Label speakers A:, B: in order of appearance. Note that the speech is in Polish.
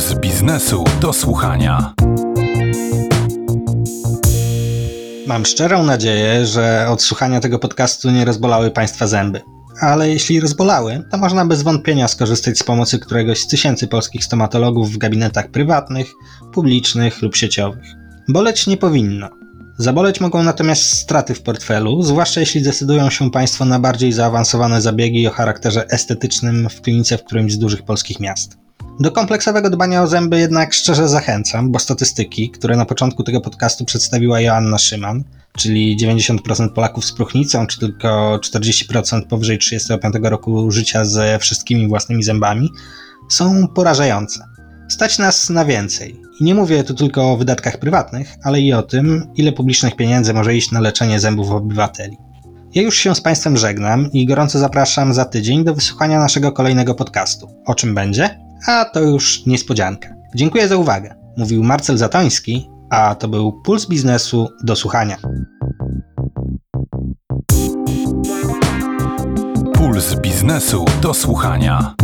A: Puls biznesu do słuchania.
B: Mam szczerą nadzieję, że od słuchania tego podcastu nie rozbolały Państwa zęby. Ale jeśli rozbolały, to można bez wątpienia skorzystać z pomocy któregoś z tysięcy polskich stomatologów w gabinetach prywatnych, publicznych lub sieciowych. Boleć nie powinno. Zaboleć mogą natomiast straty w portfelu, zwłaszcza jeśli decydują się Państwo na bardziej zaawansowane zabiegi o charakterze estetycznym w klinice w którymś z dużych polskich miast. Do kompleksowego dbania o zęby jednak szczerze zachęcam, bo statystyki, które na początku tego podcastu przedstawiła Joanna Szyman, czyli 90% Polaków z próchnicą, czy tylko 40% powyżej 35 roku życia ze wszystkimi własnymi zębami, są porażające. Stać nas na więcej. I nie mówię tu tylko o wydatkach prywatnych, ale i o tym, ile publicznych pieniędzy może iść na leczenie zębów obywateli. Ja już się z Państwem żegnam i gorąco zapraszam za tydzień do wysłuchania naszego kolejnego podcastu. O czym będzie? A to już niespodzianka. Dziękuję za uwagę. Mówił Marcel Zatoński, a to był Puls Biznesu do słuchania.
A: Puls biznesu do słuchania.